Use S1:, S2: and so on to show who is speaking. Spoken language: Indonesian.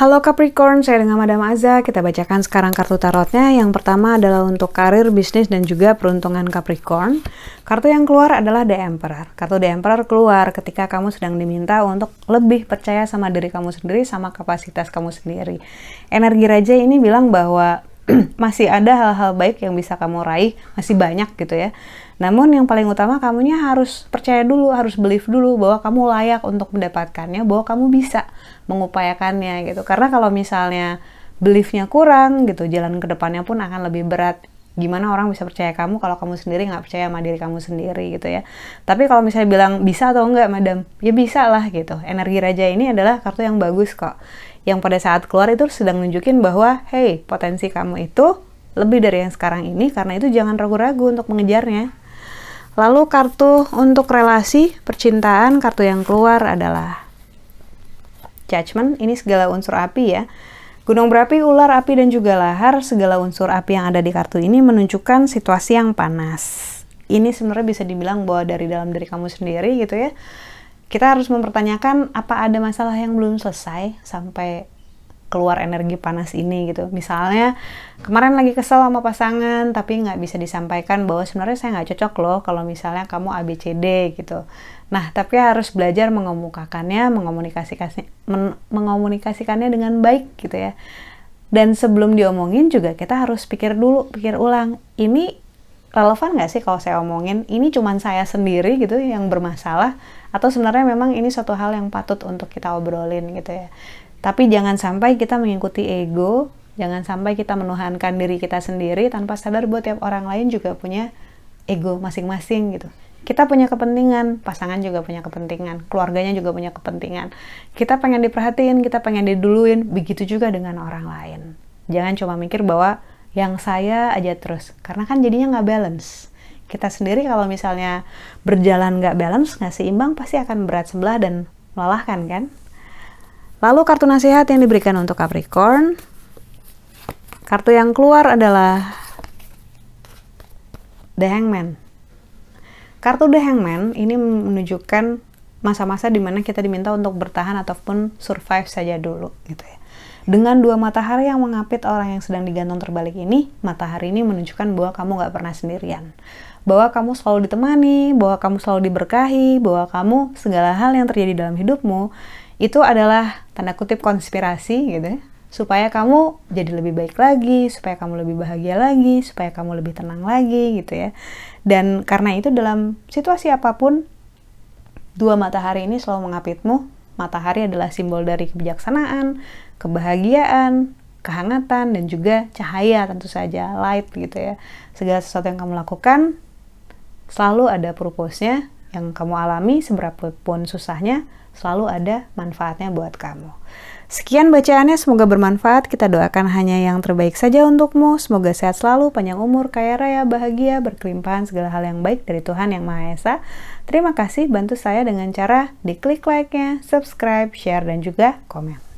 S1: Halo Capricorn, saya dengan Madam Aza. Kita bacakan sekarang kartu tarotnya. Yang pertama adalah untuk karir, bisnis, dan juga peruntungan Capricorn. Kartu yang keluar adalah The Emperor. Kartu The Emperor keluar ketika kamu sedang diminta untuk lebih percaya sama diri kamu sendiri, sama kapasitas kamu sendiri. Energi Raja ini bilang bahwa masih ada hal-hal baik yang bisa kamu raih, masih banyak gitu ya. Namun yang paling utama kamunya harus percaya dulu, harus believe dulu bahwa kamu layak untuk mendapatkannya, bahwa kamu bisa mengupayakannya gitu. Karena kalau misalnya beliefnya kurang gitu jalan ke depannya pun akan lebih berat. Gimana orang bisa percaya kamu kalau kamu sendiri nggak percaya sama diri kamu sendiri gitu ya. Tapi kalau misalnya bilang bisa atau enggak madam? Ya bisa lah gitu. Energi raja ini adalah kartu yang bagus kok. Yang pada saat keluar itu sedang nunjukin bahwa hey potensi kamu itu lebih dari yang sekarang ini karena itu jangan ragu-ragu untuk mengejarnya lalu kartu untuk relasi percintaan kartu yang keluar adalah judgment ini segala unsur api ya. Gunung berapi, ular api, dan juga lahar, segala unsur api yang ada di kartu ini menunjukkan situasi yang panas. Ini sebenarnya bisa dibilang bahwa dari dalam diri kamu sendiri gitu ya. Kita harus mempertanyakan apa ada masalah yang belum selesai sampai keluar energi panas ini gitu. Misalnya kemarin lagi kesel sama pasangan tapi nggak bisa disampaikan bahwa sebenarnya saya nggak cocok loh kalau misalnya kamu ABCD gitu. Nah tapi harus belajar mengemukakannya, mengomunikasikannya, men mengomunikasikannya dengan baik gitu ya. Dan sebelum diomongin juga kita harus pikir dulu, pikir ulang. Ini relevan nggak sih kalau saya omongin? Ini cuman saya sendiri gitu yang bermasalah atau sebenarnya memang ini suatu hal yang patut untuk kita obrolin gitu ya. Tapi jangan sampai kita mengikuti ego, jangan sampai kita menuhankan diri kita sendiri tanpa sadar buat tiap orang lain juga punya ego masing-masing gitu. Kita punya kepentingan, pasangan juga punya kepentingan, keluarganya juga punya kepentingan. Kita pengen diperhatiin, kita pengen diduluin, begitu juga dengan orang lain. Jangan cuma mikir bahwa yang saya aja terus, karena kan jadinya nggak balance. Kita sendiri kalau misalnya berjalan nggak balance, nggak seimbang, pasti akan berat sebelah dan melelahkan kan? Lalu kartu nasihat yang diberikan untuk Capricorn. Kartu yang keluar adalah The Hangman. Kartu The Hangman ini menunjukkan masa-masa di mana kita diminta untuk bertahan ataupun survive saja dulu gitu ya. Dengan dua matahari yang mengapit orang yang sedang digantung terbalik ini, matahari ini menunjukkan bahwa kamu gak pernah sendirian. Bahwa kamu selalu ditemani, bahwa kamu selalu diberkahi, bahwa kamu segala hal yang terjadi dalam hidupmu itu adalah tanda kutip konspirasi gitu ya supaya kamu jadi lebih baik lagi, supaya kamu lebih bahagia lagi, supaya kamu lebih tenang lagi gitu ya. Dan karena itu dalam situasi apa pun dua matahari ini selalu mengapitmu. Matahari adalah simbol dari kebijaksanaan, kebahagiaan, kehangatan dan juga cahaya tentu saja, light gitu ya. Segala sesuatu yang kamu lakukan selalu ada purpose-nya yang kamu alami seberapa pun susahnya selalu ada manfaatnya buat kamu. Sekian bacaannya, semoga bermanfaat. Kita doakan hanya yang terbaik saja untukmu. Semoga sehat selalu, panjang umur, kaya raya, bahagia, berkelimpahan segala hal yang baik dari Tuhan Yang Maha Esa. Terima kasih bantu saya dengan cara diklik like-nya, subscribe, share, dan juga komen.